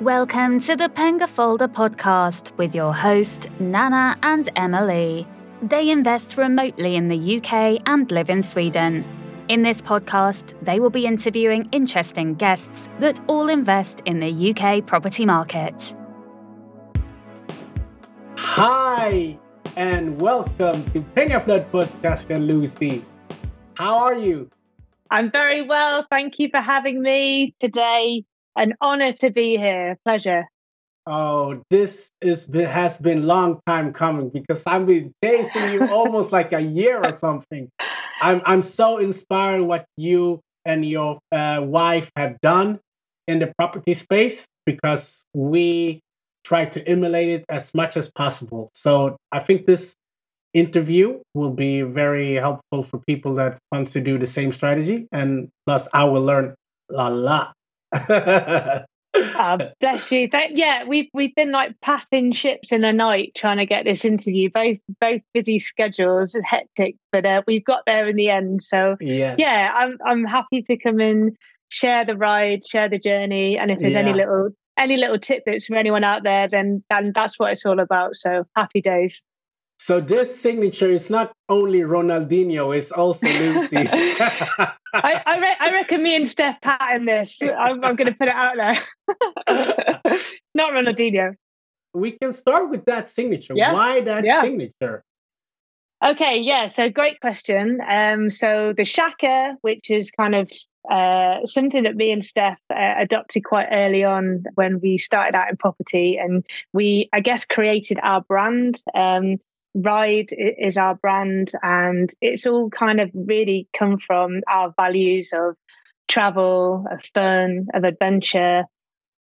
Welcome to the Penga Folder podcast with your host, Nana and Emily. They invest remotely in the UK and live in Sweden. In this podcast, they will be interviewing interesting guests that all invest in the UK property market. Hi, and welcome to Penga Flood Podcast and Lucy. How are you? I'm very well. Thank you for having me today. An honor to be here. Pleasure. Oh, this is has been long time coming because I've been chasing you almost like a year or something. I'm I'm so inspired what you and your uh, wife have done in the property space because we try to emulate it as much as possible. So I think this interview will be very helpful for people that wants to do the same strategy, and plus I will learn a lot. Oh, bless you. yeah, we've we've been like passing ships in the night trying to get this interview. Both both busy schedules, hectic, but uh, we've got there in the end. So yes. yeah, I'm I'm happy to come in, share the ride, share the journey, and if there's yeah. any little any little tidbits from anyone out there, then then that's what it's all about. So happy days. So this signature is not only Ronaldinho; it's also Lucy's. I, I, re- I, reckon me and Steph pattern this. I'm, I'm going to put it out there. not Ronaldinho. We can start with that signature. Yeah. Why that yeah. signature? Okay, yeah. So great question. Um, so the Shaka, which is kind of uh, something that me and Steph uh, adopted quite early on when we started out in property, and we, I guess, created our brand. Um, Ride is our brand, and it's all kind of really come from our values of travel, of fun, of adventure.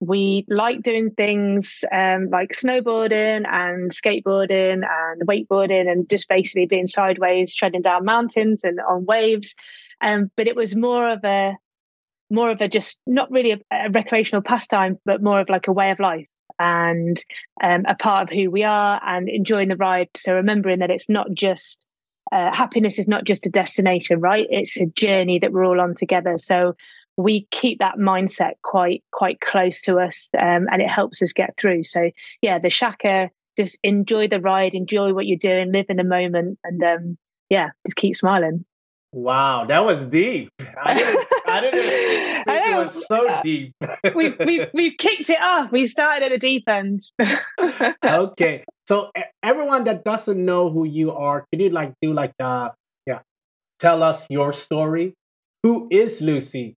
We like doing things um, like snowboarding and skateboarding and wakeboarding and just basically being sideways, treading down mountains and on waves. Um, but it was more of a more of a just not really a, a recreational pastime, but more of like a way of life and um, a part of who we are and enjoying the ride. So remembering that it's not just uh, happiness is not just a destination, right? It's a journey that we're all on together. So we keep that mindset quite quite close to us, um, and it helps us get through. So yeah, the Shaka, just enjoy the ride, enjoy what you're doing, live in the moment, and um, yeah, just keep smiling. Wow, that was deep. I didn't, I didn't it was so deep. we we we kicked it off. We started at the deep end. okay, so everyone that doesn't know who you are, can you like do like uh yeah, tell us your story? Who is Lucy?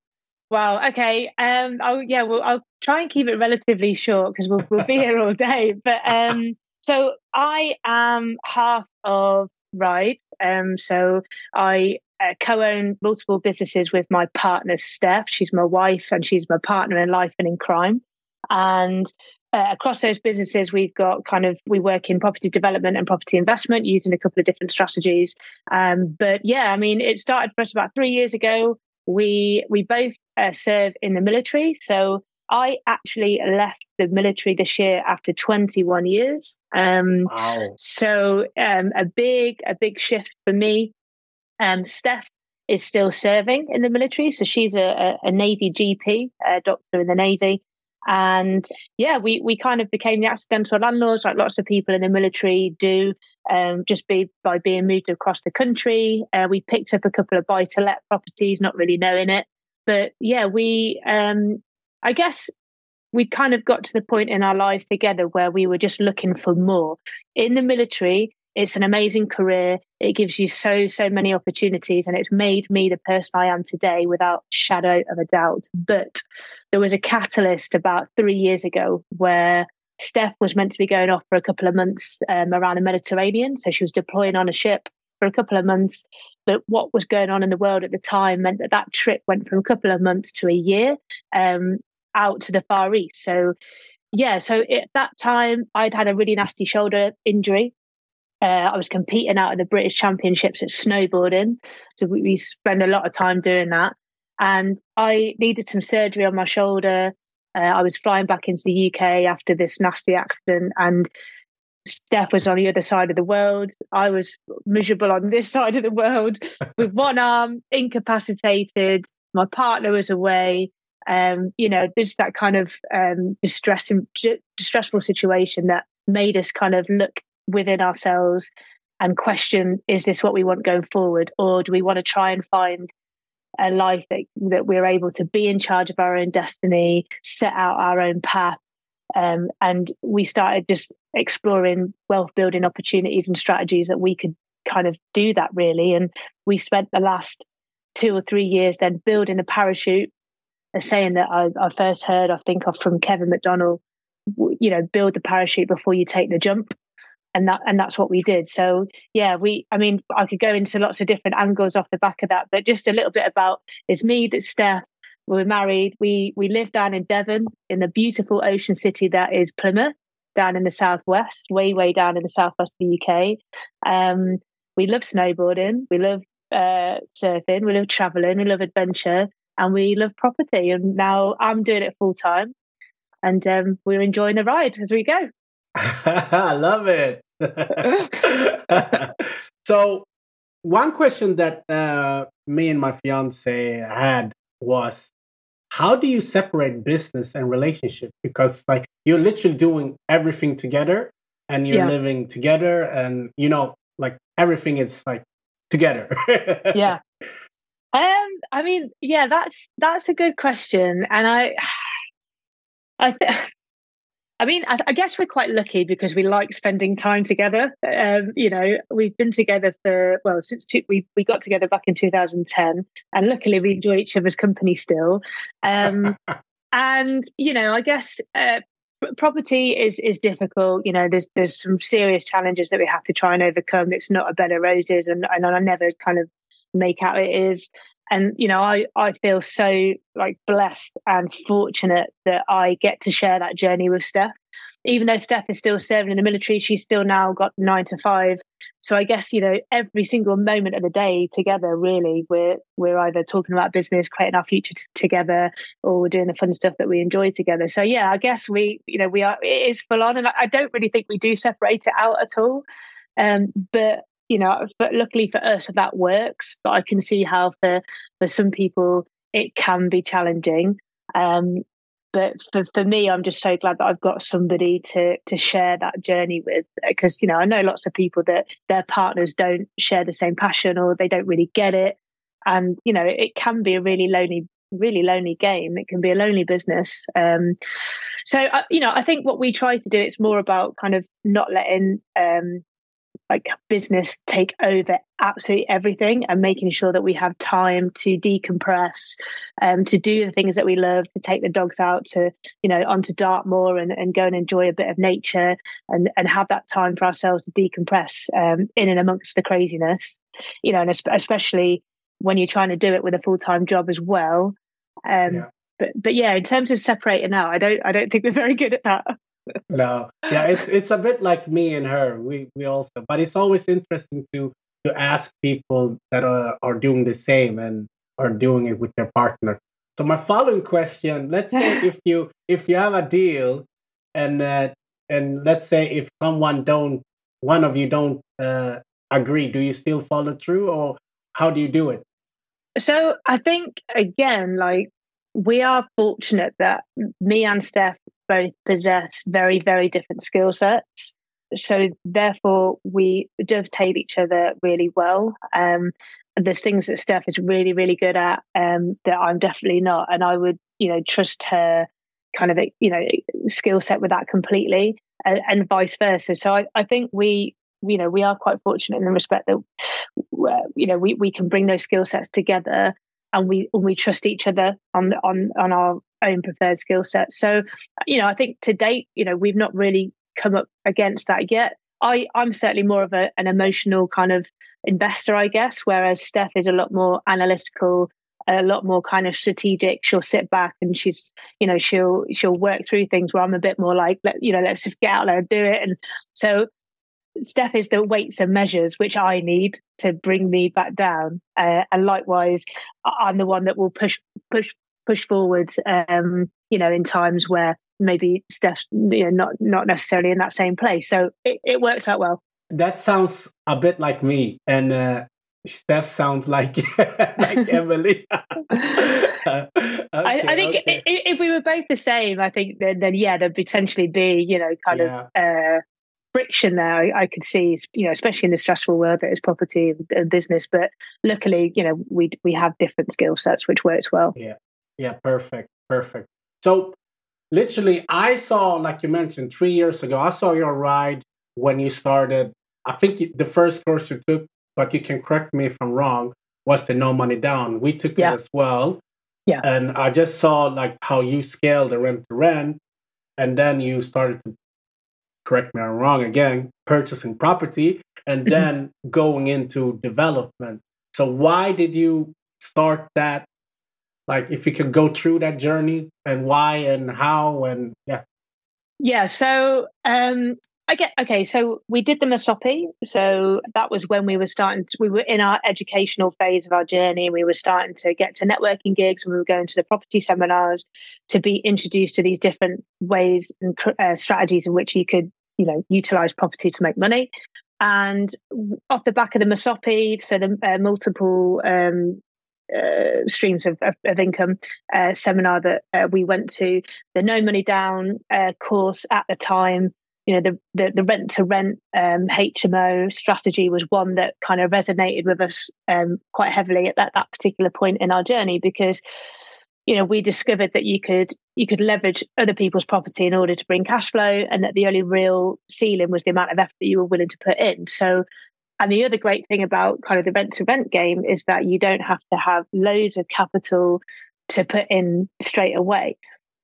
Wow. Okay. Um. Oh yeah. Well, I'll try and keep it relatively short because we'll we'll be here all day. But um. So I am half of Ride. Um. So I uh, co-own multiple businesses with my partner Steph. She's my wife and she's my partner in life and in crime. And uh, across those businesses, we've got kind of we work in property development and property investment using a couple of different strategies. Um, but yeah, I mean, it started for us about three years ago. We we both uh, serve in the military, so I actually left the military this year after 21 years. Um, wow. So um, a big a big shift for me. Um, Steph is still serving in the military, so she's a, a, a Navy GP, a doctor in the Navy. And yeah, we we kind of became the accidental landlords, like lots of people in the military do, um, just be by being moved across the country. Uh, we picked up a couple of buy to let properties, not really knowing it, but yeah, we um, I guess we kind of got to the point in our lives together where we were just looking for more. In the military, it's an amazing career. It gives you so, so many opportunities, and it's made me the person I am today without shadow of a doubt. But there was a catalyst about three years ago where Steph was meant to be going off for a couple of months um, around the Mediterranean. So she was deploying on a ship for a couple of months. But what was going on in the world at the time meant that that trip went from a couple of months to a year um, out to the Far East. So, yeah, so at that time, I'd had a really nasty shoulder injury. Uh, I was competing out of the British Championships at snowboarding. So we, we spend a lot of time doing that. And I needed some surgery on my shoulder. Uh, I was flying back into the UK after this nasty accident, and Steph was on the other side of the world. I was miserable on this side of the world with one arm, incapacitated. My partner was away. Um, you know, there's that kind of um, distressing, distressful situation that made us kind of look within ourselves and question: Is this what we want going forward, or do we want to try and find a life that, that we're able to be in charge of our own destiny, set out our own path. Um, and we started just exploring wealth building opportunities and strategies that we could kind of do that really. And we spent the last two or three years then building a parachute, a saying that I, I first heard, I think, of from Kevin McDonald, you know, build the parachute before you take the jump and that and that's what we did. So yeah we i mean i could go into lots of different angles off the back of that but just a little bit about it's me that's steph we're married. We we live down in devon in the beautiful ocean city that is plymouth down in the southwest way way down in the southwest of the uk um, we love snowboarding we love uh, surfing we love traveling we love adventure and we love property. And now i'm doing it full time and um, we're enjoying the ride as we go. I love it. so, one question that uh, me and my fiance had was how do you separate business and relationship? Because, like, you're literally doing everything together and you're yeah. living together, and you know, like, everything is like together. yeah. Um, I mean, yeah, that's that's a good question, and I, I, th- I mean, I, I, guess we're quite lucky because we like spending time together. Um, you know, we've been together for well since two, we we got together back in 2010, and luckily we enjoy each other's company still. Um, and you know, I guess uh, property is is difficult. You know, there's there's some serious challenges that we have to try and overcome. It's not a bed of roses, and and I never kind of make out it is. And you know i i feel so like blessed and fortunate that i get to share that journey with steph. Even though steph is still serving in the military she's still now got nine to five. So i guess you know every single moment of the day together really we're we're either talking about business creating our future t- together or we're doing the fun stuff that we enjoy together. So yeah i guess we you know we are it is full on and i, I don't really think we do separate it out at all. Um, but you know, but luckily for us, that works. But I can see how for for some people it can be challenging. Um, but for, for me, I'm just so glad that I've got somebody to to share that journey with. Because you know, I know lots of people that their partners don't share the same passion or they don't really get it, and you know, it can be a really lonely really lonely game. It can be a lonely business. Um, so, uh, you know, I think what we try to do, it's more about kind of not letting um, like business take over absolutely everything and making sure that we have time to decompress um, to do the things that we love to take the dogs out to you know onto dartmoor and, and go and enjoy a bit of nature and and have that time for ourselves to decompress um, in and amongst the craziness you know and especially when you're trying to do it with a full-time job as well um, yeah. but but yeah in terms of separating out i don't i don't think we're very good at that no, yeah, it's it's a bit like me and her. We we also, but it's always interesting to to ask people that are are doing the same and are doing it with their partner. So my following question: Let's say if you if you have a deal, and uh, and let's say if someone don't one of you don't uh, agree, do you still follow through, or how do you do it? So I think again, like we are fortunate that me and Steph both possess very, very different skill sets. So therefore, we dovetail each other really well. Um, there's things that Steph is really, really good at um, that I'm definitely not, and I would, you know, trust her kind of, you know, skill set with that completely, and, and vice versa. So I, I think we you know we are quite fortunate in the respect that you know we, we can bring those skill sets together and we and we trust each other on on on our own preferred skill set. So, you know, I think to date, you know, we've not really come up against that yet. I I'm certainly more of a, an emotional kind of investor, I guess, whereas Steph is a lot more analytical, a lot more kind of strategic. She'll sit back and she's, you know, she'll she'll work through things. Where I'm a bit more like, let, you know, let's just get out there and do it. And so Steph is the weights and measures which I need to bring me back down, uh, and likewise, I'm the one that will push push push forwards. Um, you know, in times where maybe Steph, you know, not not necessarily in that same place. So it, it works out well. That sounds a bit like me, and uh, Steph sounds like like Emily. okay, I, I, think okay. if, if, we were both the same, I think then, then yeah, there'd potentially be you know kind yeah. of uh, friction there. I, I, could see, you know, especially in the stressful world that is property and business. But luckily, you know, we we have different skill sets, which works well. Yeah, yeah, perfect, perfect. So, literally, I saw, like you mentioned, three years ago, I saw your ride when you started. I think the first course you took but you can correct me if I'm wrong, was the no money down. We took yeah. it as well. Yeah. And I just saw like how you scaled the rent to rent and then you started to correct me if I'm wrong again, purchasing property and mm-hmm. then going into development. So why did you start that? Like if you could go through that journey and why and how and yeah. Yeah, so um I get okay. So we did the Masopi. So that was when we were starting. To, we were in our educational phase of our journey. And we were starting to get to networking gigs. And we were going to the property seminars to be introduced to these different ways and uh, strategies in which you could, you know, utilize property to make money. And off the back of the Masopi, so the uh, multiple um, uh, streams of, of, of income uh, seminar that uh, we went to, the No Money Down uh, course at the time you know the the, the rent to rent um, HMO strategy was one that kind of resonated with us um, quite heavily at that, that particular point in our journey because you know we discovered that you could you could leverage other people's property in order to bring cash flow and that the only real ceiling was the amount of effort that you were willing to put in. So and the other great thing about kind of the rent to rent game is that you don't have to have loads of capital to put in straight away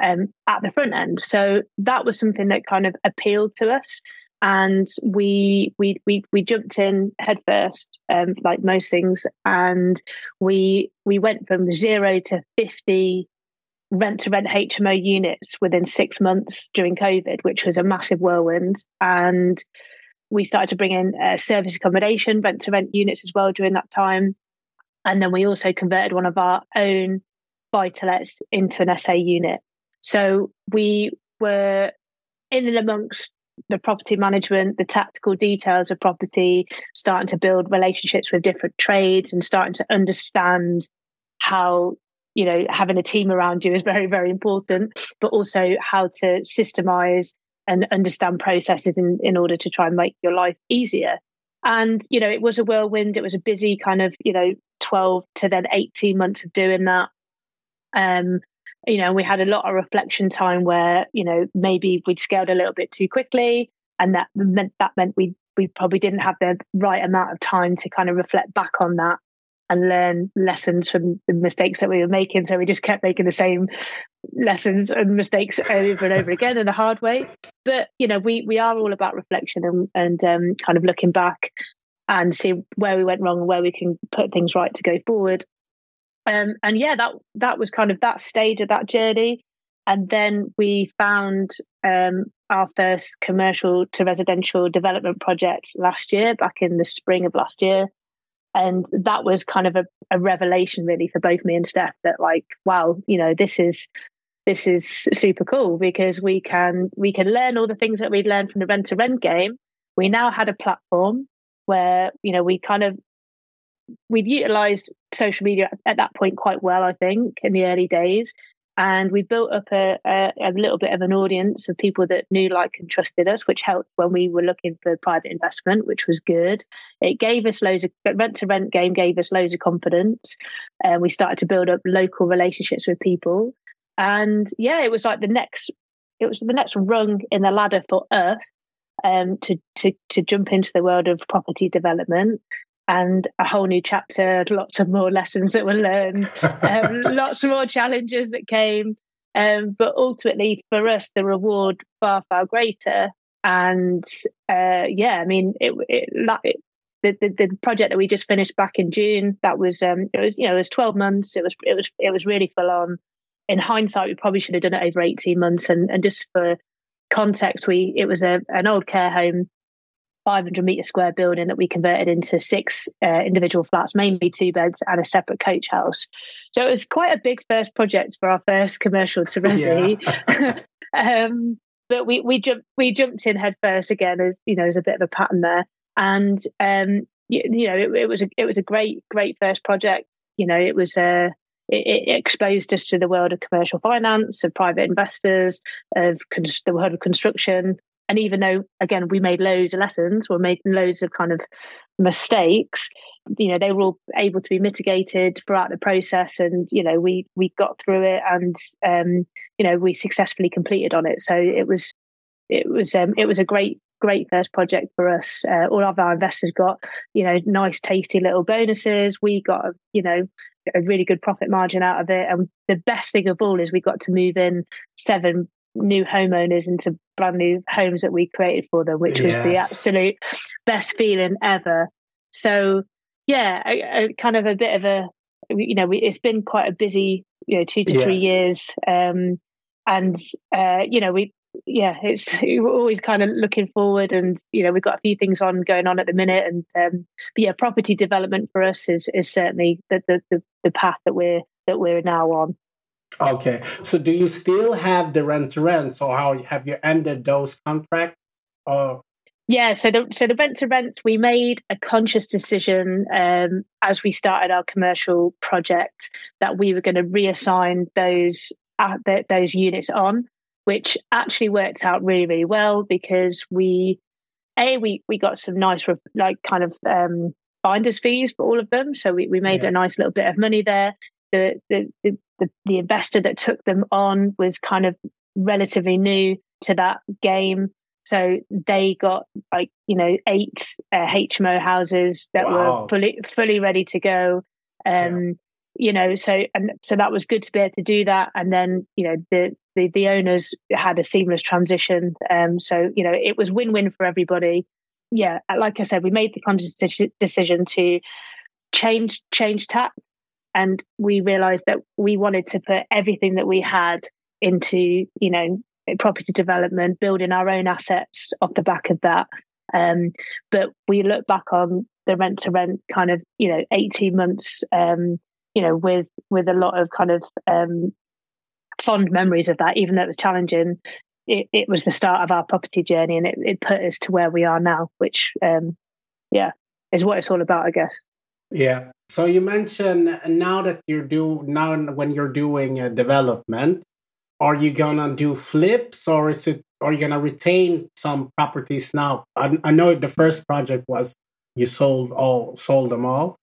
um, at the front end. So that was something that kind of appealed to us. And we we we we jumped in headfirst, um, like most things, and we we went from zero to fifty rent to rent HMO units within six months during COVID, which was a massive whirlwind. And we started to bring in uh, service accommodation, rent to rent units as well during that time. And then we also converted one of our own buy to lets into an SA unit. So we were in and amongst the property management, the tactical details of property, starting to build relationships with different trades and starting to understand how, you know, having a team around you is very, very important, but also how to systemize and understand processes in, in order to try and make your life easier. And, you know, it was a whirlwind. It was a busy kind of, you know, 12 to then 18 months of doing that. Um, you know, we had a lot of reflection time where, you know, maybe we'd scaled a little bit too quickly. And that meant that meant we we probably didn't have the right amount of time to kind of reflect back on that and learn lessons from the mistakes that we were making. So we just kept making the same lessons and mistakes over and over again in a hard way. But you know, we we are all about reflection and and um, kind of looking back and see where we went wrong and where we can put things right to go forward. Um, and yeah, that that was kind of that stage of that journey. And then we found um, our first commercial to residential development project last year, back in the spring of last year. And that was kind of a, a revelation, really, for both me and Steph. That like, wow, you know, this is this is super cool because we can we can learn all the things that we'd learned from the rent to rent game. We now had a platform where you know we kind of we've utilized social media at that point quite well, I think, in the early days. And we built up a, a, a, little bit of an audience of people that knew, like, and trusted us, which helped when we were looking for private investment, which was good. It gave us loads of rent to rent game, gave us loads of confidence. And we started to build up local relationships with people. And yeah, it was like the next, it was the next rung in the ladder for us um, to to to jump into the world of property development and a whole new chapter, lots of more lessons that were learned, um, lots more challenges that came. Um, but ultimately, for us, the reward far, far greater. And uh, yeah, I mean, it, it, it the, the, the project that we just finished back in June, that was um, it was you know it was twelve months. It was it was it was really full on. In hindsight, we probably should have done it over eighteen months. And and just for context, we it was a an old care home 500 meter square building that we converted into six uh, individual flats, mainly two beds and a separate coach house. So it was quite a big first project for our first commercial to Resi. Yeah. um, but we we jumped we jumped in head first again as you know as a bit of a pattern there, and um, you, you know, it, it, was a it was a great great first project. You know, it was a uh, it, it, exposed us to the world of commercial finance, of private investors, of the world of construction. And even though, again, we made loads of lessons, we made loads of kind of mistakes, you know, they were all able to be mitigated throughout the process. And, you know, we we got through it and, um, you know, we successfully completed on it. So it was, it was, um, it was a great great first project for us. Uh, all of our investors got, you know, nice, tasty little bonuses. We got, you know, a really good profit margin out of it. And the best thing of all is we got to move in seven new homeowners into brand new homes that we created for them, which yes. was the absolute best feeling ever. So, yeah, a, a kind of a bit of a, you know, we, it's been quite a busy, you know, two to yeah. three years. Um, and, uh, you know, we, yeah, it's we're always kind of looking forward, and you know we've got a few things on going on at the minute, and um, but yeah, property development for us is is certainly the the the, the path that we're that we're now on. Okay, so do you still have the rent to rent? So how have you ended those contracts? Or yeah, so the so the rent to rent, we made a conscious decision um, as we started our commercial project that we were going to reassign those uh, the, those units on which actually worked out really, really well because we, a, we we got some nice like kind of um, binders fees for all of them, so we, we made yeah. a nice little bit of money there. The, the the the investor that took them on was kind of relatively new to that game. So they got like you know eight uh, HMO houses that wow. were fully fully ready to go. Um, yeah. You know, so and so that was good to be able to do that. And then you know the the the owners had a seamless transition. Um, so you know it was win win for everybody. Yeah, like I said, we made the conscious decision to change change tap, and we realised that we wanted to put everything that we had into you know property development, building our own assets off the back of that. Um, but we look back on the rent to rent kind of you know 18 months um, you know with with a lot of kind of um, fond memories of that, even though it was challenging. It, it was the start of our property journey, and it, it put us to where we are now, which, um, yeah, is what it's all about, I guess. Yeah. So you mentioned now that you're do now when you're doing a development, are you gonna do flips or is it are you gonna retain some properties now? I, I know the first project was you sold all sold them all,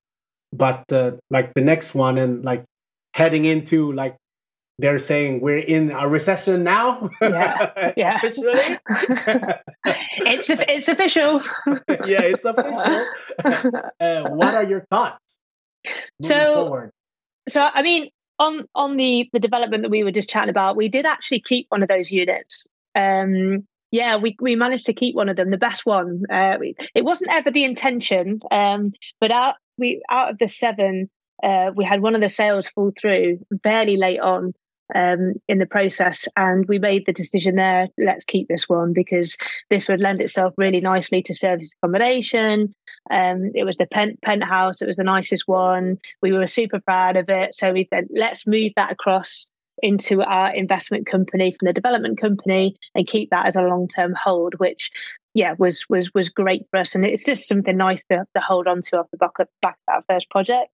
but uh, like the next one and like heading into like they're saying we're in a recession now. Yeah, yeah. it's it's official. yeah, it's official. Uh, what are your thoughts? So, forward? so I mean, on on the the development that we were just chatting about, we did actually keep one of those units. Um, yeah, we we managed to keep one of them, the best one. Uh, we, it wasn't ever the intention, um, but out we out of the seven, uh, we had one of the sales fall through fairly late on um, in the process. And we made the decision there let's keep this one because this would lend itself really nicely to service accommodation. Um, it was the pen- penthouse, it was the nicest one. We were super proud of it. So we said, let's move that across into our investment company from the development company and keep that as a long-term hold which yeah was was was great for us and it's just something nice to, to hold on to off the back of, back of that first project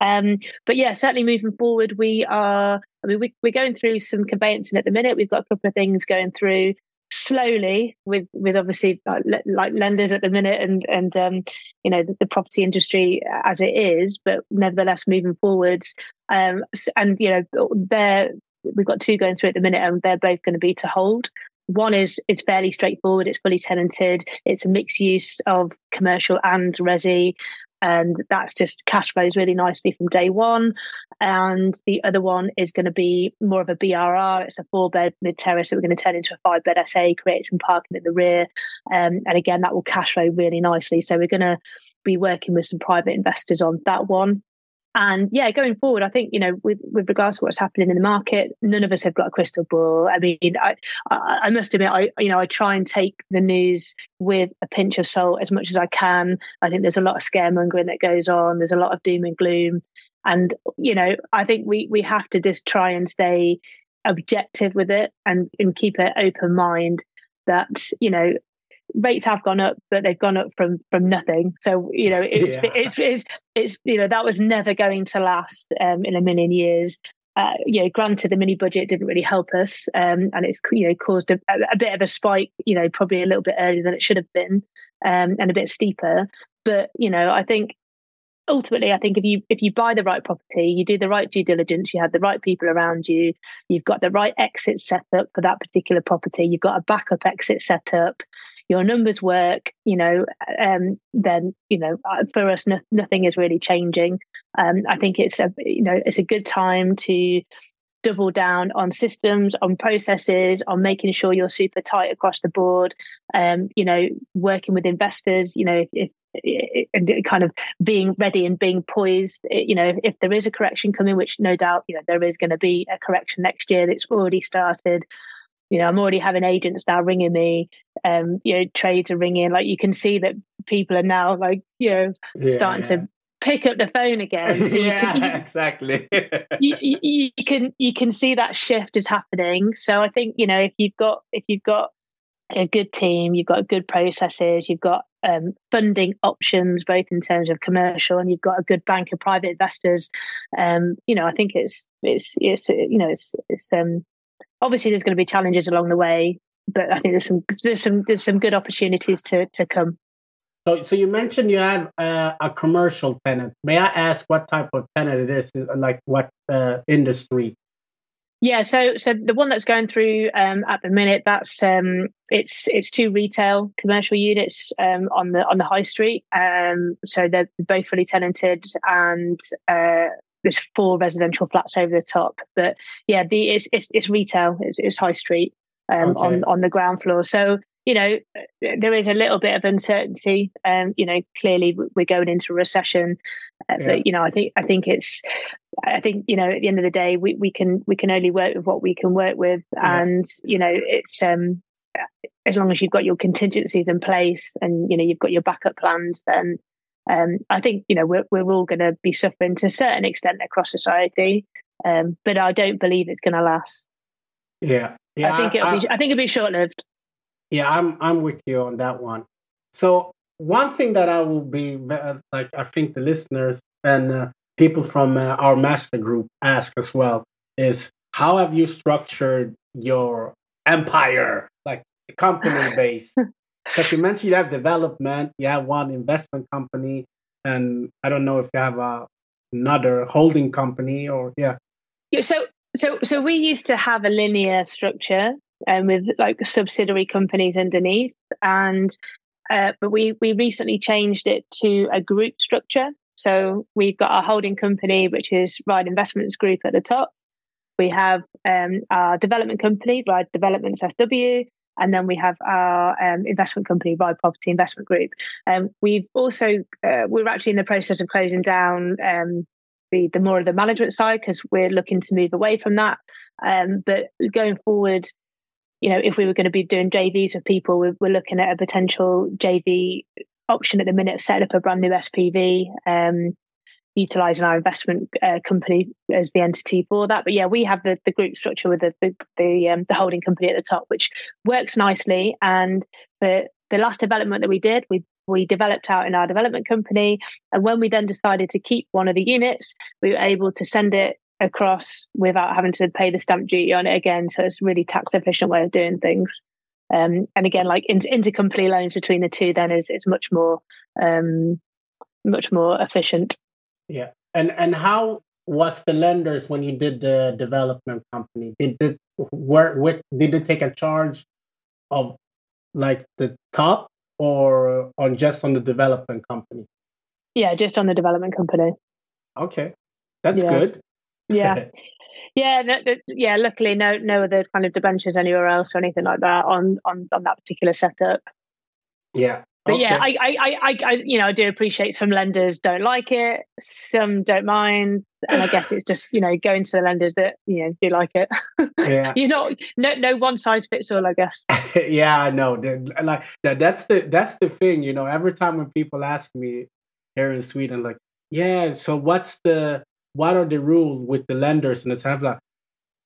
um, but yeah, certainly moving forward, we are. I mean, we, we're going through some conveyancing at the minute. We've got a couple of things going through slowly with with obviously like, lenders at the minute and and um, you know the, the, property industry as it is, but nevertheless moving forwards. Um, and you know, there we've got two going through at the minute, and they're both going to be to hold. One is it's fairly straightforward. It's fully tenanted. It's a mixed use of commercial and resi and that's just cash flows really nicely from day one. And the other one is going to be more of a BRR. It's a four bed mid terrace that we're going to turn into a five bed SA, create some parking at the rear. Um, and again, that will cash flow really nicely. So we're going to be working with some private investors on that one and yeah going forward i think you know with with regards to what's happening in the market none of us have got a crystal ball. I mean i i, I must admit i you know i try and take the news with a pinch of salt as much as i can. I think there's a lot of scaremongering that goes on. There's a lot of doom and gloom. And you know i think we we have to just try and stay objective with it and and keep an open mind that you know rates have gone up, but they've gone up from from nothing. So you know, it's yeah. it's, it's it's you know that was never going to last um, in a million years. Uh, you know, granted, the mini budget didn't really help us, um, and it's you know caused a, a, bit of a spike. You know, probably a little bit earlier than it should have been, um, and a bit steeper. But you know, I think ultimately, I think if you if you buy the right property, you do the right due diligence, you have the right people around you, you've got the right exit set up for that particular property, you've got a backup exit set up, your numbers work, you know, um, then you know uh, for us no, nothing is really changing. Um, I think it's a you know it's a good time to double down on systems, on processes, on making sure you're super tight across the board. Um, you know, working with investors. You know, if, and kind of being ready and being poised. You know, if there is a correction coming, which no doubt, you know, there is going to be a correction next year that's already started. You know, I'm already having agents now ringing me. Um, you know, trades are ringing. Like you can see that people are now like, you know, yeah, starting yeah. to pick up the phone again. So yeah, can, you, exactly. you, you, you, can you can see that shift is happening. So I think you know if you've got if you've got a good team, you've got good processes, you've got um, funding options, both in terms of commercial, and you've got a good bank of private investors. Um, you know, I think it's it's it's you know it's it's um, obviously there's going to be challenges along the way, but I think there's some there's some there's some good opportunities to to come. So, so you mentioned you had uh, a commercial tenant. May I ask what type of tenant it is? Like what uh, industry? Yeah, so so the one that's going through um, at the minute, that's um, it's it's two retail commercial units um, on the on the high street. Um, so they're both fully tenanted, and uh, there's four residential flats over the top. But yeah, the it's it's, it's retail. It's, it's high street um, okay. on on the ground floor. So you know there is a little bit of uncertainty. Um, you know, clearly we're going into a recession, uh, yeah. but you know, I think I think it's I think you know at the end of the day we, we can we can only work with what we can work with, yeah. and you know it's um as long as you've got your contingencies in place and you know you've got your backup plans, then um, I think you know we're we're all going to be suffering to a certain extent across society, um, but I don't believe it's going to last. Yeah, yeah. I think it'll I, be I think it'll be short lived. Yeah, I'm I'm with you on that one. So one thing that I will be like, I think the listeners and uh, people from uh, our master group ask as well is how have you structured your empire, like company base? Because you mentioned you have development, you have one investment company, and I don't know if you have a, another holding company or yeah. Yeah. So so so we used to have a linear structure um, with like subsidiary companies underneath, and uh, but we we recently changed it to a group structure. So we've got our holding company, which is Ride Investments Group at the top. We have um, our development company, Ride Developments SW, and then we have our um, investment company, Ride Property Investment Group. Um, we've also uh, we're actually in the process of closing down um, the the more of the management side because we're looking to move away from that. Um, but going forward, you know, if we were going to be doing JVs with people, we're, we're looking at a potential JV option at the minute, set up a brand new SPV, um, utilizing our investment uh, company as the entity for that. But yeah, we have the, the group structure with the the the, um, the holding company at the top, which works nicely. And the the last development that we did, we we developed out in our development company, and when we then decided to keep one of the units, we were able to send it across without having to pay the stamp duty on it again. So it's really tax efficient way of doing things. Um, and again, like in, intercompany loans between the two, then is is much more um, much more efficient. Yeah, and and how was the lenders when you did the development company? Did it where, where did it take a charge of like the top or on just on the development company? Yeah, just on the development company. Okay, that's yeah. good. Yeah. Yeah, no, yeah. Luckily, no, no other kind of debentures anywhere else or anything like that on on on that particular setup. Yeah, but okay. yeah, I, I, I, I, you know, I do appreciate some lenders don't like it, some don't mind, and I guess it's just you know going to the lenders that you know do like it. Yeah, you know, no, no one size fits all, I guess. yeah, I know. Like that's the that's the thing, you know. Every time when people ask me here in Sweden, like, yeah, so what's the what are the rules with the lenders and it's kind of like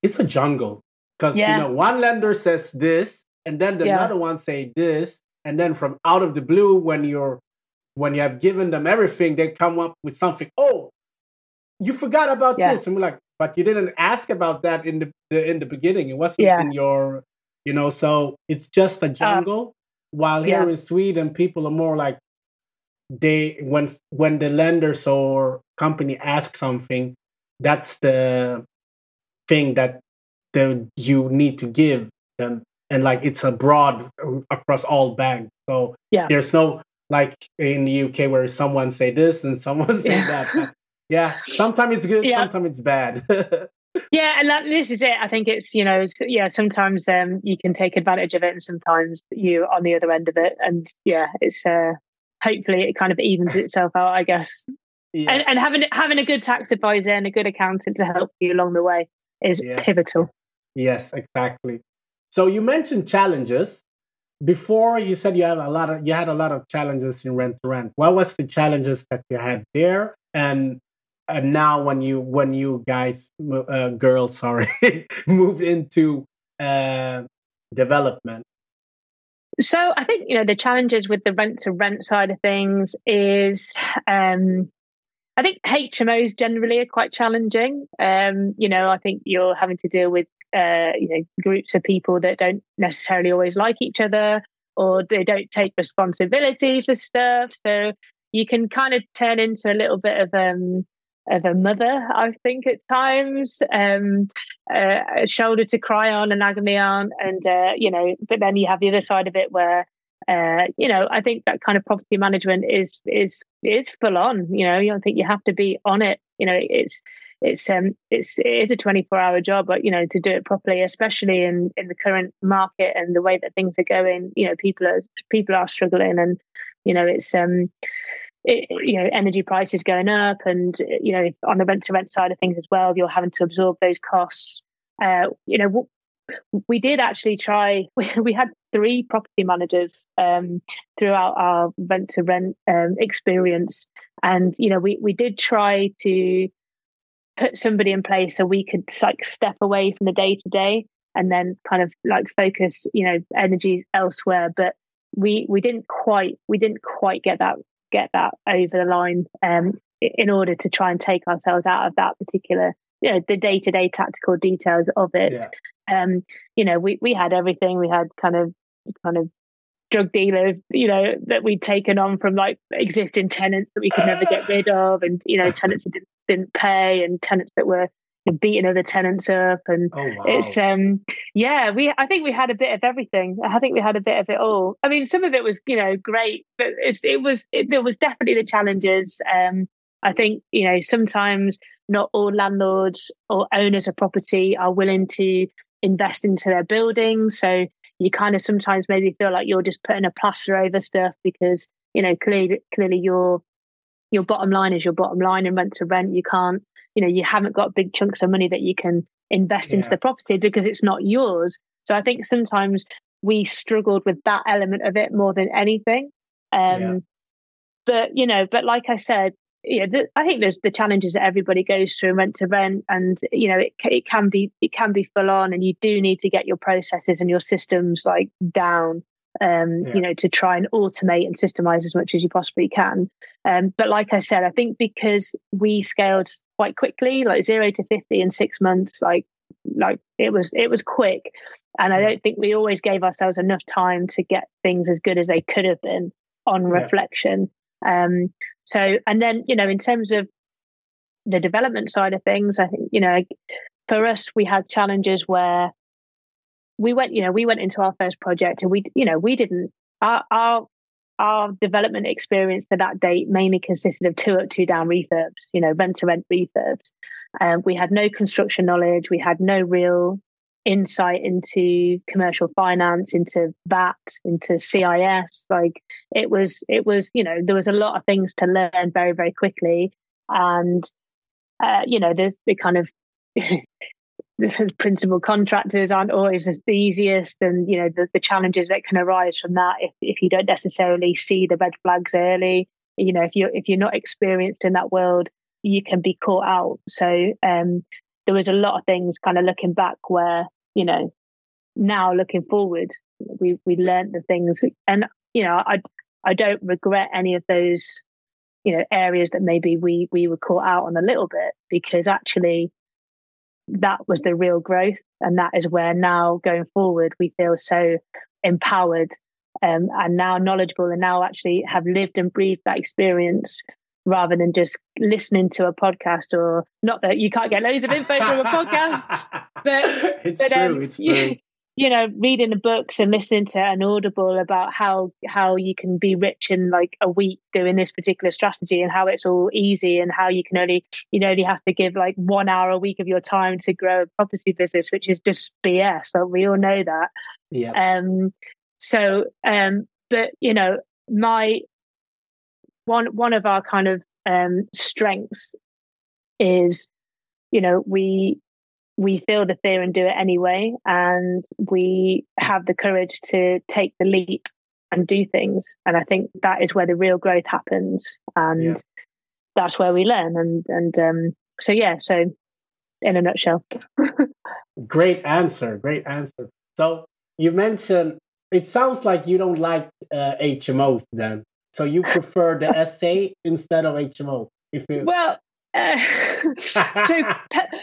it's a jungle because yeah. you know one lender says this and then the yeah. another one say this and then from out of the blue when you're when you have given them everything they come up with something oh you forgot about yeah. this and we're like but you didn't ask about that in the, the in the beginning it wasn't yeah. in your you know so it's just a uh, jungle uh, while here yeah. in sweden people are more like they when when the lenders or company ask something that's the thing that the you need to give them and like it's a broad across all banks. So yeah. there's no like in the uk where someone say this and someone say yeah. that. Yeah sometimes it's good yeah. sometimes it's bad. Yeah and that, this is it. I think it's you know yeah sometimes um you can take advantage of it and sometimes you on the other end of it. And yeah it's uh hopefully it kind of evens itself out i guess. Yeah. and, and having having a good tax advisor and a good accountant to help you along the way is pivotal. Yes exactly so you mentioned challenges. Before you said you had a lot of you had a lot of challenges in rent to rent. What was the challenges that you had there? And and now when you when you guys uh, girls sorry moved into uh, development? So i think you know the challenges with the rent to rent side of things is um I think HMOs generally are quite challenging. Um, you know, I think you're having to deal with uh, you know groups of people that don't necessarily always like each other or they don't take responsibility for stuff. So you can kind of turn into a little bit of um of a mother, I think, at times, um, uh, a shoulder to cry on, an agony on, and uh, you know. But then you have the other side of it where, uh, you know, I think that kind of property management is is is full on. You know, you don't think you have to be on it. You know, it's it's um it's it is a 24 hour job but you know to do it properly especially in in the current market and the way that things are going you know people are people are struggling and you know it's um it, you know energy prices going up and you know on the rent to rent side of things as well you're having to absorb those costs uh you know we did actually try we, we had three property managers um, throughout our rent to rent um, experience. And you know we we did try to put somebody in place so we could like step away from the day to day and then kind of like focus you know energies elsewhere. But we we didn't quite we didn't quite get that get that over the line um, in order to try and take ourselves out of that particular you know the day-to-day tactical details of it. Yeah. um you know we we had everything. We had kind of kind of drug dealers, you know, that we'd taken on from like existing tenants that we could never get rid of, and you know, tenants that didn't, didn't pay, and tenants that were beating other tenants up, and oh, wow. it's um, yeah, we I think we had a bit of everything. I think we had a bit of it all. I mean, some of it was you know great, but it's, it was it, there was definitely the challenges. Um, I think you know sometimes not all landlords or owners of property are willing to invest into their buildings, so you kind of sometimes maybe feel like you're just putting a plaster over stuff because you know clearly clearly your your bottom line is your bottom line and rent to rent you can't you know you haven't got big chunks of money that you can invest yeah. into the property because it's not yours so i think sometimes we struggled with that element of it more than anything um yeah. but you know but like i said you know, I think there's the challenges that everybody goes through rent to rent, and you know, it it can be it can be full on, and you do need to get your processes and your systems like down, um, yeah. you know, to try and automate and systemize as much as you possibly can. Um, but like I said, I think because we scaled quite quickly, like zero to fifty in six months, like like it was it was quick, and I don't think we always gave ourselves enough time to get things as good as they could have been on yeah. reflection. Um, so, and then, you know, in terms of the development side of things, I think, you know, for us, we had challenges where we went, you know, we went into our first project and we, you know, we didn't, our, our, our development experience to that date mainly consisted of two up, two down refurbs, you know, rent to rent refurbs. Um, we had no construction knowledge. We had no real insight into commercial finance, into VAT, into CIS. Like it was, it was, you know, there was a lot of things to learn very, very quickly. And, uh, you know, there's the kind of principal contractors aren't always the easiest and you know the, the challenges that can arise from that if, if you don't necessarily see the red flags early you know if you're if you're not experienced in that world you can be caught out so um there was a lot of things kind of looking back where you know now looking forward we we learned the things and you know, I I don't regret any of those, you know, areas that maybe we we were caught out on a little bit because actually that was the real growth, and that is where now going forward we feel so empowered um, and now knowledgeable and now actually have lived and breathed that experience rather than just listening to a podcast or not that you can't get loads of info from a podcast but it's but, true um, it's you, true. you know reading the books and listening to an audible about how how you can be rich in like a week doing this particular strategy and how it's all easy and how you can only you know only have to give like one hour a week of your time to grow a property business which is just bs like we all know that. Yes. Um so um but you know my one one of our kind of um strengths is you know we we feel the fear and do it anyway and we have the courage to take the leap and do things and i think that is where the real growth happens and Yeah. that's where we learn and and um so yeah so in a nutshell Great answer. Great answer. So you mentioned it sounds like you don't like uh, HMOs then. So you prefer the SA instead of HMO. If you well uh, so pe-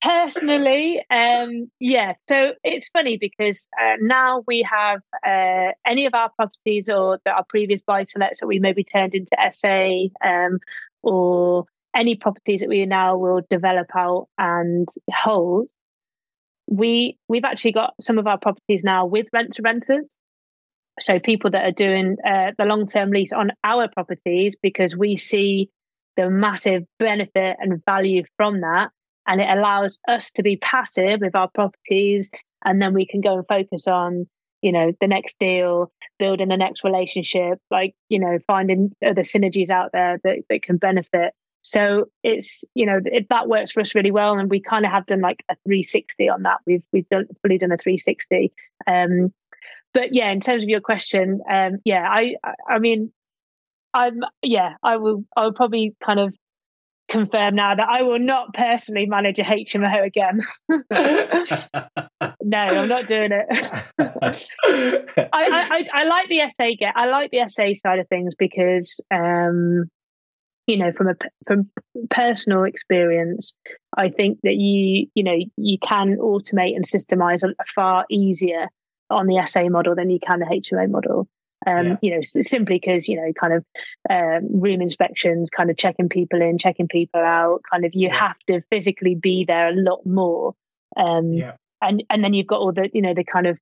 personally um yeah so it's funny because uh, now we have uh, any of our properties or our previous buy to lets that we maybe turned into sa um or any properties that we now will develop out and hold we we've actually got some of our properties now with rent to renters so people that are doing uh, the long term lease on our properties because we see the massive benefit and value from that. And it allows us to be passive with our properties and then we can go and focus on you know the next deal building the next relationship like you know finding other synergies out there that, that can benefit. So it's you know it, that works for us really well and we kind of have done like a 360 on that. We've we've done fully done a 360 um but yeah in terms of your question um yeah i i, I mean i'm yeah i will i will probably kind of confirm now that I will not personally manage a HMO again. no, I'm not doing it. I, I, I like the SA get. I like the SA side of things because, um, you know, from a from personal experience, I think that you you know you can automate and systemize a far easier on the SA model than you can the HMO model. Um, yeah. You know, simply because you know, kind of um, room inspections, kind of checking people in, checking people out. Kind of, you yeah. have to physically be there a lot more. Um, yeah. And and then you've got all the you know the kind of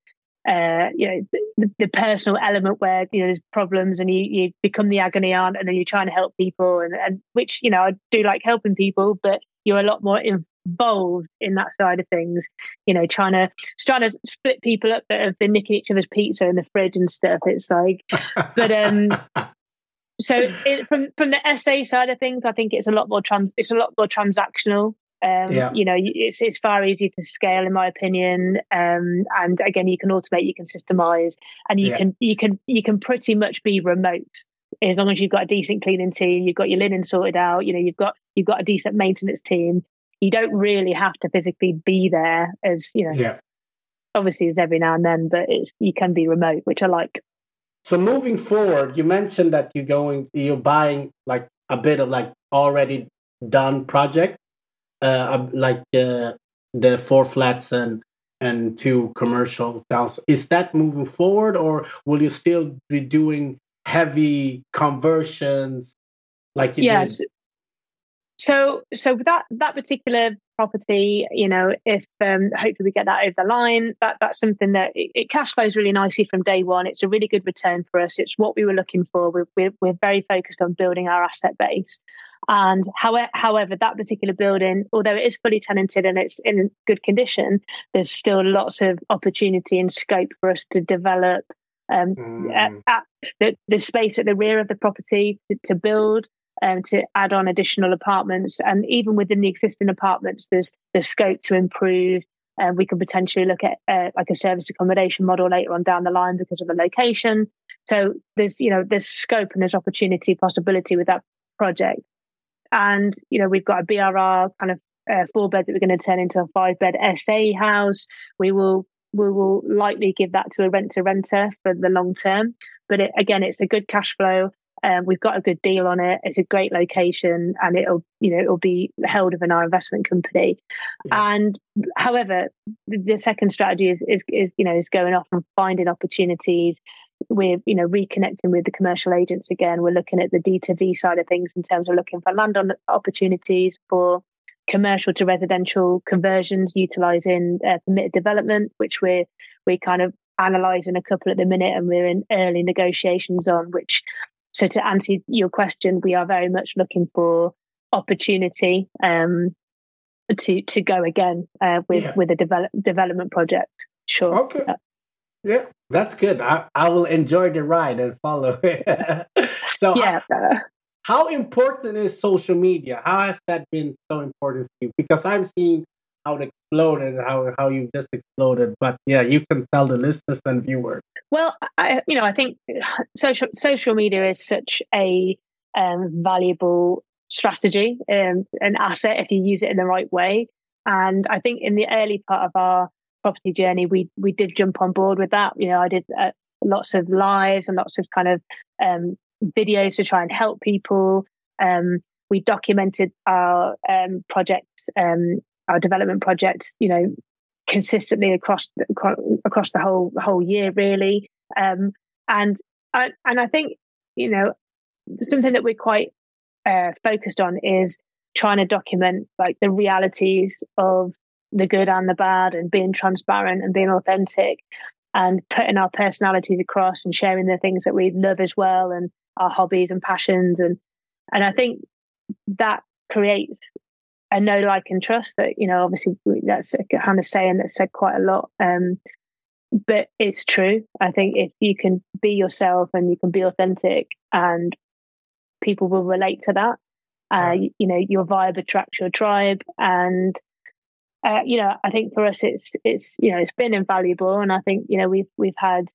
uh, you know the, the, personal element where you know there's problems and you, you become the agony aunt and then you're trying to help people and, and which you know I do like helping people, but you're a lot more involved in that side of things. You know, trying to trying to split people up that have been nicking each other's pizza in the fridge and stuff. It's like, but um, so it, from from the SA side of things, I think it's a lot more trans. It's a lot more transactional. Um, yeah. You know, it's it's far easier to scale, in my opinion. Um, and again, you can automate, you can systemize, and you Yeah. can you can you can pretty much be remote as long as you've got a decent cleaning team, you've got your linen sorted out. You know, you've got you've got a decent maintenance team. You don't really have to physically be there, as you know. yeah. Obviously, it's every now and then, but it's you can be remote, which I like. So moving forward, you mentioned that you're going, you're buying like a bit of like already done project, uh, like uh, the four flats and and two commercial towns. Is that moving forward, or will you still be doing heavy conversions like you yes. did? So, so that that particular property, you know, if um, hopefully we get that over the line, that that's something that it, it cash flows really nicely from day one. It's a really good return for us. It's what we were looking for. We're we're, we're very focused on building our asset base. And however, however, that particular building, although it is fully tenanted and it's in good condition, there's still lots of opportunity and scope for us to develop um, at, Mm. at the, the space at the rear of the property to, to build um, to add on additional apartments. And even within the existing apartments there's there's scope to improve. And we could potentially look at uh, like a service accommodation model later on down the line because of the location. So there's you know there's scope and there's opportunity possibility with that project. And you know we've got a brr kind of uh, four bed that we're going to turn into a five bed sa house. We will we will likely give that to a rent to renter for the long term. But it, again, it's a good cash flow. Um, we've got a good deal on it. It's a great location, and it'll you know it'll be held within our investment company. Yeah. And however, the second strategy is, is, is you know is going off and finding opportunities. We're you know reconnecting with the commercial agents again. We're looking at the D to V side of things in terms of looking for land on opportunities for commercial to residential conversions, utilizing uh, permitted development, which we're we're kind of analysing a couple at the minute, and we're in early negotiations on which so to answer your question, we are very much looking for opportunity um, to to go again uh, with yeah. with a develop, development project. Sure. Okay. Uh, yeah, that's good. I, I will enjoy the ride and follow. it. so yeah. How, how important is social media? How has that been so important for you? Because I'm seeing how it exploded, how how you just exploded. But yeah, you can tell the listeners and viewers. Well, I, you know, I think social social media is such a um, valuable strategy, um, an asset if you use it in the right way. And I think in the early part of our property journey, we we did jump on board with that. You know, I did uh, lots of lives and lots of kind of um, videos to try and help people. Um, we documented our um, projects um, our development projects, you know, consistently across across the whole whole year, really. Um, and I, and I think you know something that we're quite uh, focused on is trying to document like the realities of the good and the bad, and being transparent and being authentic, and putting our personalities across and sharing the things that we love as well, and our hobbies and passions, and and I think that creates I know, like, and trust that, you know, obviously that's a kind of saying that's said quite a lot. Um, but it's true. I think if you can be yourself and you can be authentic and people will relate to that, uh, you, you, know, your vibe attracts your tribe. And, uh, you know, I think for us, it's, it's, you know, it's been invaluable. And I think, you know, we've, we've had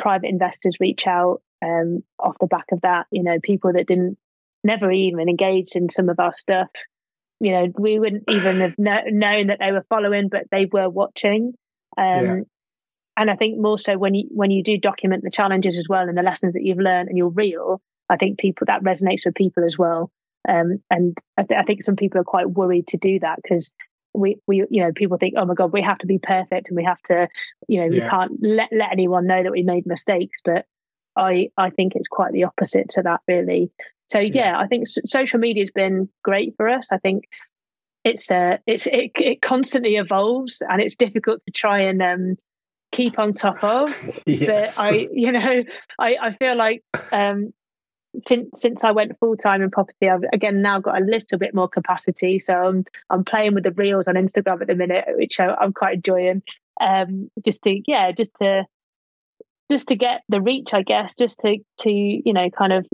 private investors reach out um, off the back of that, you know, people that didn't, never even engaged in some of our stuff you know, we wouldn't even have known that they were following, but they were watching. Um, yeah. And I think more so when you when you do document the challenges as well and the lessons that you've learned and you're real, I think people that resonates with people as well. Um, and I, th- I, think some people are quite worried to do that because we we you know people think oh my god we have to be perfect and we have to you know yeah. we can't let let anyone know that we made mistakes. But I I think it's quite the opposite to that really. So yeah, yeah I think social media has been great for us. I think it's uh, it's it, it constantly evolves and it's difficult to try and um, keep on top of. yes. But I, you know, I, I feel like um, since since I went full time in property, I've again now got a little bit more capacity. So I'm I'm playing with the reels on Instagram at the minute, which I, am quite enjoying. Um, just to yeah, just to just to get the reach, I guess, just to to you know kind of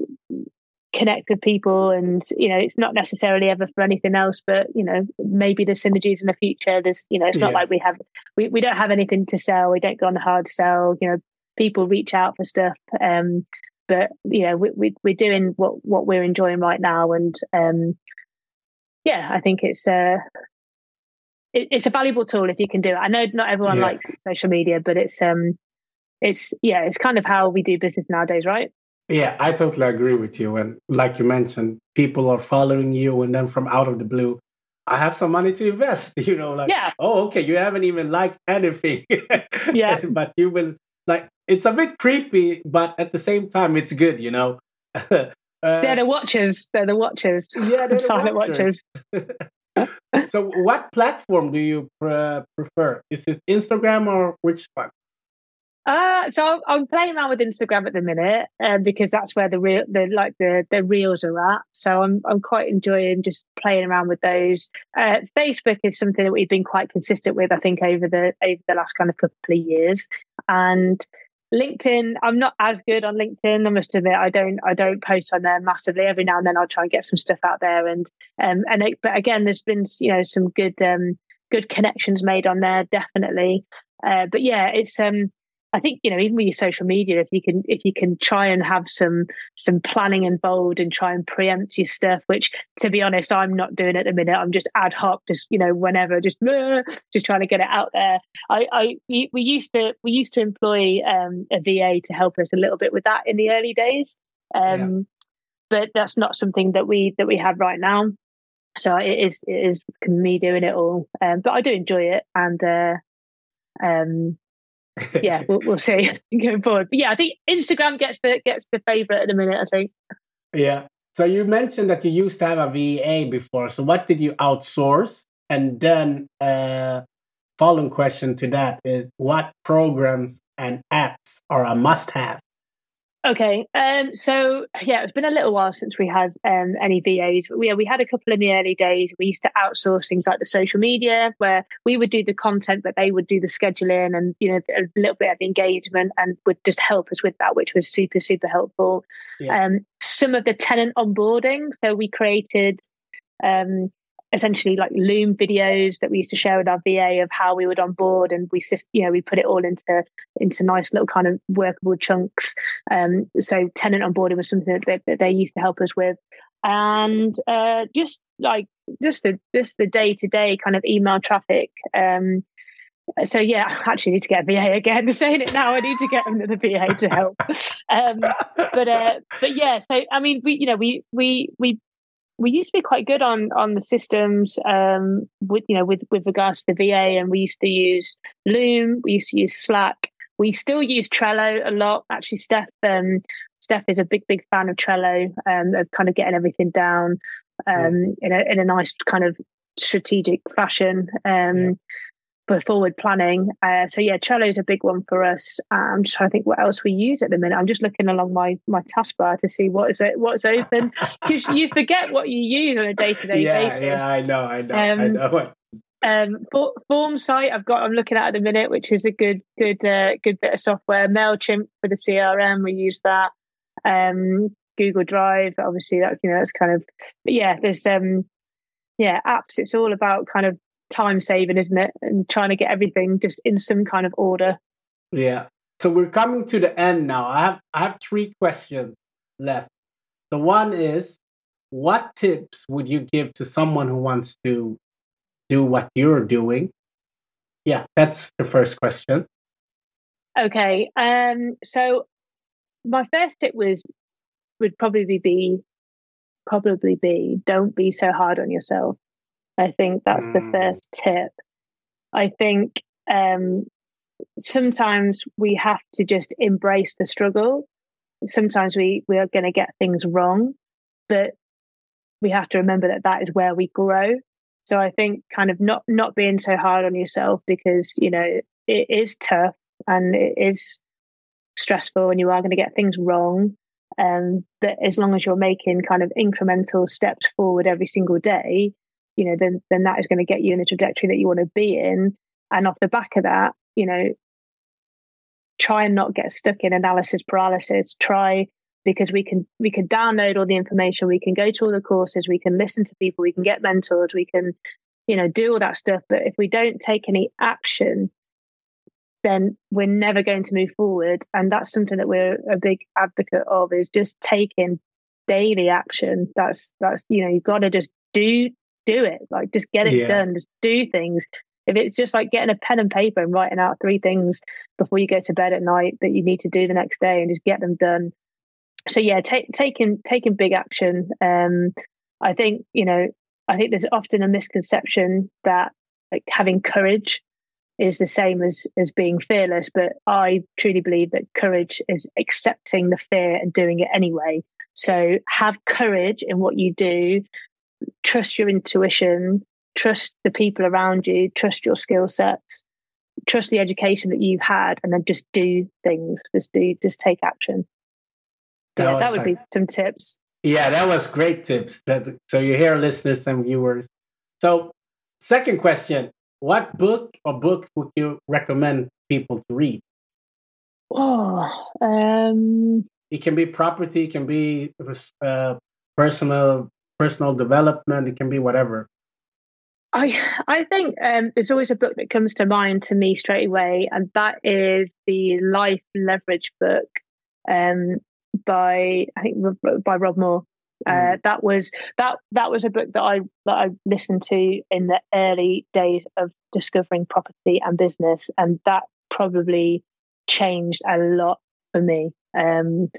connect with people and you know it's not necessarily ever for anything else but you know maybe there's synergies in the future. There's you know it's not yeah. like we have we, we don't have anything to sell. We don't go on the hard sell. You know people reach out for stuff um but you know we, we we're doing what what we're enjoying right now. And um yeah i think it's uh it, it's a valuable tool if you can do it. I know not everyone yeah. likes social media but it's um it's yeah it's kind of how we do business nowadays right yeah, I totally agree with you. And like you mentioned, people are following you, and then from out of the blue, I have some money to invest. You know, like, yeah. oh, okay, you haven't even liked anything. yeah. but you will, like, it's a bit creepy, but at the same time, it's good, you know? uh, they're the watchers. They're the watchers. Yeah, they're the silent watchers. watchers. so, what platform do you pre- prefer? Is it Instagram or which one? Uh, so I'm playing around with Instagram at the minute, um, because that's where the real, the like the the reels are at. So I'm I'm quite enjoying just playing around with those. Uh, Facebook is something that we've been quite consistent with, I think, over the over the last kind of couple of years. And LinkedIn, I'm not as good on LinkedIn. I must admit, I don't I don't post on there massively. Every now and then, I'll try and get some stuff out there. And um and it, but again, there's been you know some good um good connections made on there, definitely. Uh, but yeah, it's um I think you know even with your social media, if you can if you can try and have some some planning involved and try and preempt your stuff, which to be honest, I'm not doing at the minute. I'm just ad hoc, just you know whenever, just just trying to get it out there. I, I we used to we used to employ um, a VA to help us a little bit with that in the early days, um, yeah. but that's not something that we that we have right now. So it is it is me doing it all, um, but I do enjoy it and. Uh, um, yeah, we'll, we'll see going forward. But yeah, I think Instagram gets the gets the favorite at the minute. I think. Yeah. So you mentioned that you used to have a VA before. So what did you outsource? And then, uh, following question to that is, what programs and apps are a must-have Okay, um, so yeah, it's been a little while since we had um, any VAs. But we, we had a couple in the early days. We used to outsource things like the social media, where we would do the content, but they would do the scheduling and you know a little bit of the engagement, and would just help us with that, which was super super helpful. Yeah. Um, some of the tenant onboarding, so we created um, essentially like Loom videos that we used to share with our VA of how we would onboard, and we you know we put it all into into nice little kind of workable chunks. Um, so tenant onboarding was something that, that, they used to help us with, and uh, just like just the just the day to day kind of email traffic. Um, so yeah, I actually need to get a VA again. Saying it now, I need to get another VA to help. Um, but uh, but yeah, so I mean, we you know we we we we used to be quite good on on the systems um, with you know with with regards to the VA, and we used to use Loom, we used to use Slack, we still use Trello a lot. Actually, Steph um, Steph is a big big fan of Trello, um, of kind of getting everything down um, yeah. in a in a nice kind of strategic fashion. Um, yeah for forward planning. Uh, so yeah, Trello is a big one for us. I'm just trying to think what else we use at the minute. I'm just looking along my my taskbar to see what is it, what's open because you forget what you use on a day to day basis. Yeah, I know, I know, um, I know. Um, for, Formsite, I've got. I'm looking at at the minute, which is a good, good, uh, good bit of software. Mailchimp for the CRM, we use that. Um, Google Drive, obviously, that's you know that's kind of. But yeah, there's um, yeah, apps. It's all about kind of time saving, isn't it? And trying to get everything just in some kind of order. Yeah. So we're coming to the end now. I have I have three questions left. The one is what tips would you give to someone who wants to do what you're doing? Yeah, that's the first question. Okay. Um so my first tip was would probably be probably be don't be so hard on yourself. I think that's mm. the first tip. I think um, sometimes we have to just embrace the struggle. Sometimes we, we are going to get things wrong, but we have to remember that that is where we grow. So I think kind of not not being so hard on yourself because you know it is tough and it is stressful and you are going to get things wrong. Um, but as long as you're making kind of incremental steps forward every single day, you know, then then that is going to get you in the trajectory that you want to be in. And off the back of that, you know, try and not get stuck in analysis paralysis. Try because we can we can download all the information, we can go to all the courses, we can listen to people, we can get mentored, we can, you know, do all that stuff. But if we don't take any action, then we're never going to move forward. And that's something that we're a big advocate of is just taking daily action. That's that's you know, you've got to just do do it. Like just get it yeah. done. Just do things. If it's just like getting a pen and paper and writing out three things before you go to bed at night that you need to do the next day and just get them done. So yeah, take, taking taking big action. Um, I think you know, I think there's often a misconception that like having courage is the same as as being fearless, but I truly believe that courage is accepting the fear and doing it anyway. So have courage in what you do, trust your intuition, trust the people around you, trust your skill sets, trust the education that you've had, and then just do things. Just do, just take action. That yeah, that would be some tips. Yeah, that was great tips. That, so you hear listeners and viewers. So, second question: What book or book would you recommend people to read? Oh, um, it can be property, it can be uh, personal personal development. It can be whatever. I I think um, there's always a book that comes to mind to me straight away, and that is the Life Leverage book um, by I think by Rob Moore. Uh, mm. that was that that was a book that I that I listened to in the early days of discovering property and business, and that probably changed a lot for me. Um,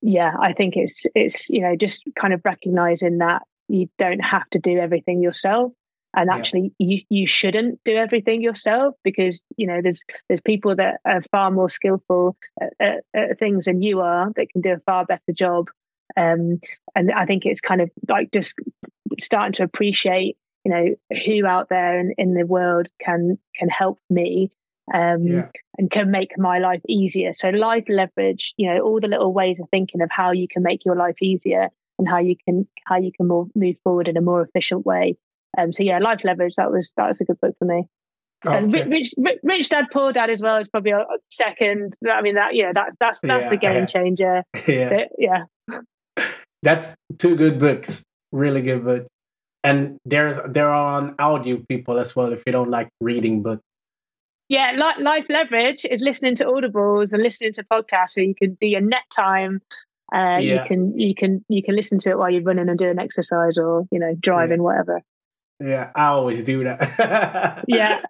yeah, I think it's it's you know just kind of recognizing that you don't have to do everything yourself and actually yeah. you you shouldn't do everything yourself because you know there's there's people that are far more skillful at, at, at things than you are that can do a far better job um, and i think it's kind of like just starting to appreciate you know who out there in, in the world can can help me um, yeah. and can make my life easier so life leverage you know all the little ways of thinking of how you can make your life easier and how you can how you can more, move forward in a more efficient way um, so yeah, Life Leverage that was that was a good book for me. Okay. And Rich, Rich, Rich, Dad Poor Dad as well is probably a second. I mean that yeah, that's that's that's yeah, the game changer. Yeah, but, yeah. That's two good books, really good books. And there's there are on audio people as well if you don't like reading books. Yeah, Life Leverage is listening to audibles and listening to podcasts, so you can do your net time. Uh, yeah. You can you can you can listen to it while you're running and doing exercise or you know driving, yeah. whatever. Yeah, I always do that. yeah,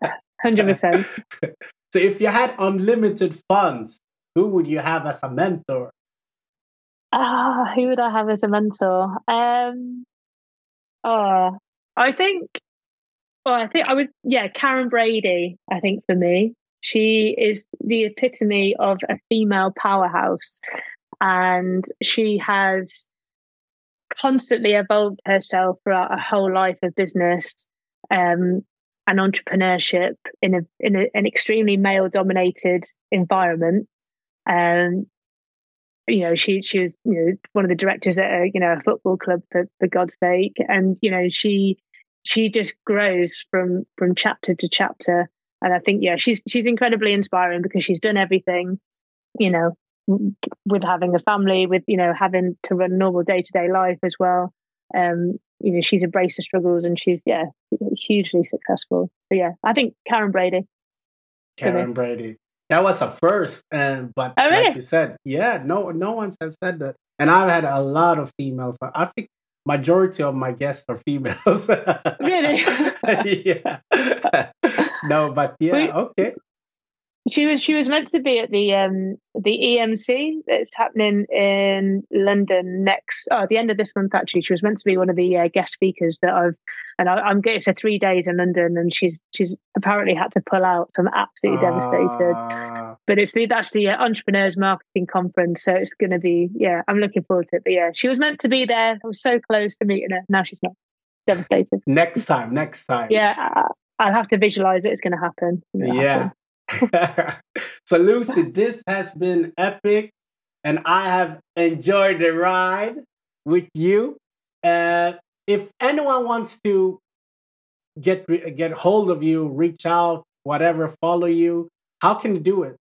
hundred percent. So, if you had unlimited funds, who would you have as a mentor? Ah, who would I have as a mentor? Um, oh, I think. Well, I think I would. Yeah, Karren Brady. I think for me, she is the epitome of a female powerhouse, and she has constantly evolved herself throughout a whole life of business um, and entrepreneurship in a in a, an extremely male dominated environment. Um, you know, she she was you know one of the directors at a you know a football club for for God's sake, and you know she she just grows from from chapter to chapter. And I think yeah, she's she's incredibly inspiring because she's done everything, you know, with having a family, with you know having to run normal day to day life as well. Um, you know, she's embraced the struggles and she's yeah hugely successful. So yeah, I think Karren Brady. Karren Brady. That was a first, and but oh, really? like you said, yeah, no, no one's have said that, and I've had a lot of females. I think majority of my guests are females. really? yeah. no, but yeah, okay. She was she was meant to be at the um the EMC that's happening in London next oh, at the end of this month actually. She was meant to be one of the uh, guest speakers that I've and I, am getting her three days in London and she's she's apparently had to pull out. So I'm absolutely uh... devastated. But it's the that's the uh, entrepreneurs marketing conference, so it's going to be yeah. I'm looking forward to it. But yeah, she was meant to be there. I was so close to meeting her. Now she's not. Devastated. Next time. Next time. Yeah, I'll have to visualize it. It's going to happen. yeah. So, Lucy, this has been epic, and I have enjoyed the ride with you. Uh, if anyone wants to get get hold of you, reach out, whatever, follow you, how can you do it?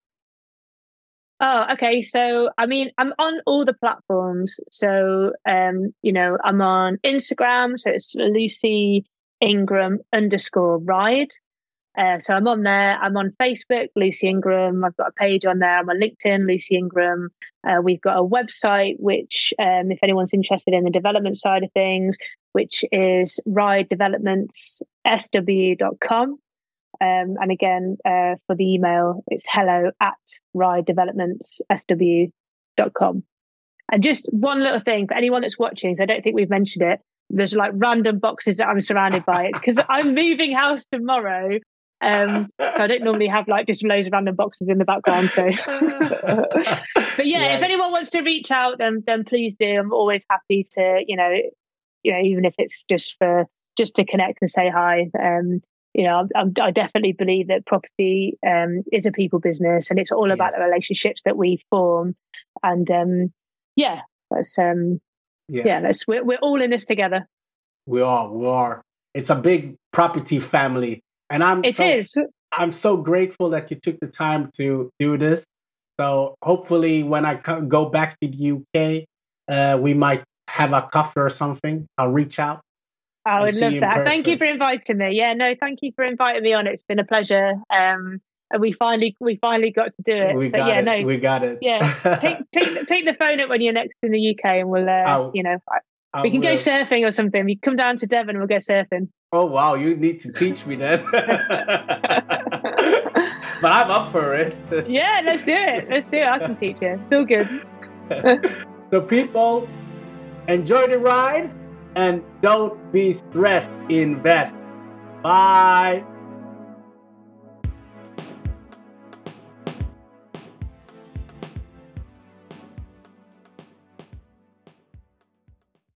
Oh, okay. So, I mean, I'm on all the platforms. So, um, you know, I'm on Instagram. So it's Lucy Ingram underscore ride. Uh, so I'm on there. I'm on Facebook, Lucy Ingram. I've got a page on there. I'm on LinkedIn, Lucy Ingram. Uh, we've got a website, which, um, if anyone's interested in the development side of things, which is ride developments ridedevelopmentsSW.com. Um, and again, uh, for the email, it's hello at ridedevelopmentsSW.com. And just one little thing for anyone that's watching, so I don't think we've mentioned it. There's like random boxes that I'm surrounded by. It's because I'm moving house tomorrow um, so I don't normally have like just loads of random boxes in the background. So, but yeah, yeah, if anyone wants to reach out, then then please do. I'm always happy to, you know, you know, even if it's just for just to connect and say hi. Um, you know, I'm, i definitely believe that property um, is a people business, and it's all about the relationships that we form. And um, yeah, that's um, yeah, yeah let's we're, we're all in this together. We are, we are. It's a big property family and I'm it so, is. I'm so grateful that you took the time to do this. So hopefully, when I go back to the UK, uh, we might have a coffee or something. I'll reach out. I would love that. Thank you for inviting me. Yeah, no, thank you for inviting me on. It's been a pleasure. Um, and we finally we finally got to do it. We but got yeah, it. No, we got it. Yeah, pick, pick, pick, the phone up when you're next in the UK, and we'll uh, you know I we can will. go surfing or something. We come down to Devon and we'll go surfing. Oh wow, you need to teach me then. but I'm up for it. yeah, let's do it. Let's do it. I can teach you. Still good. so people, enjoy the ride and don't be stressed. Invest. Bye.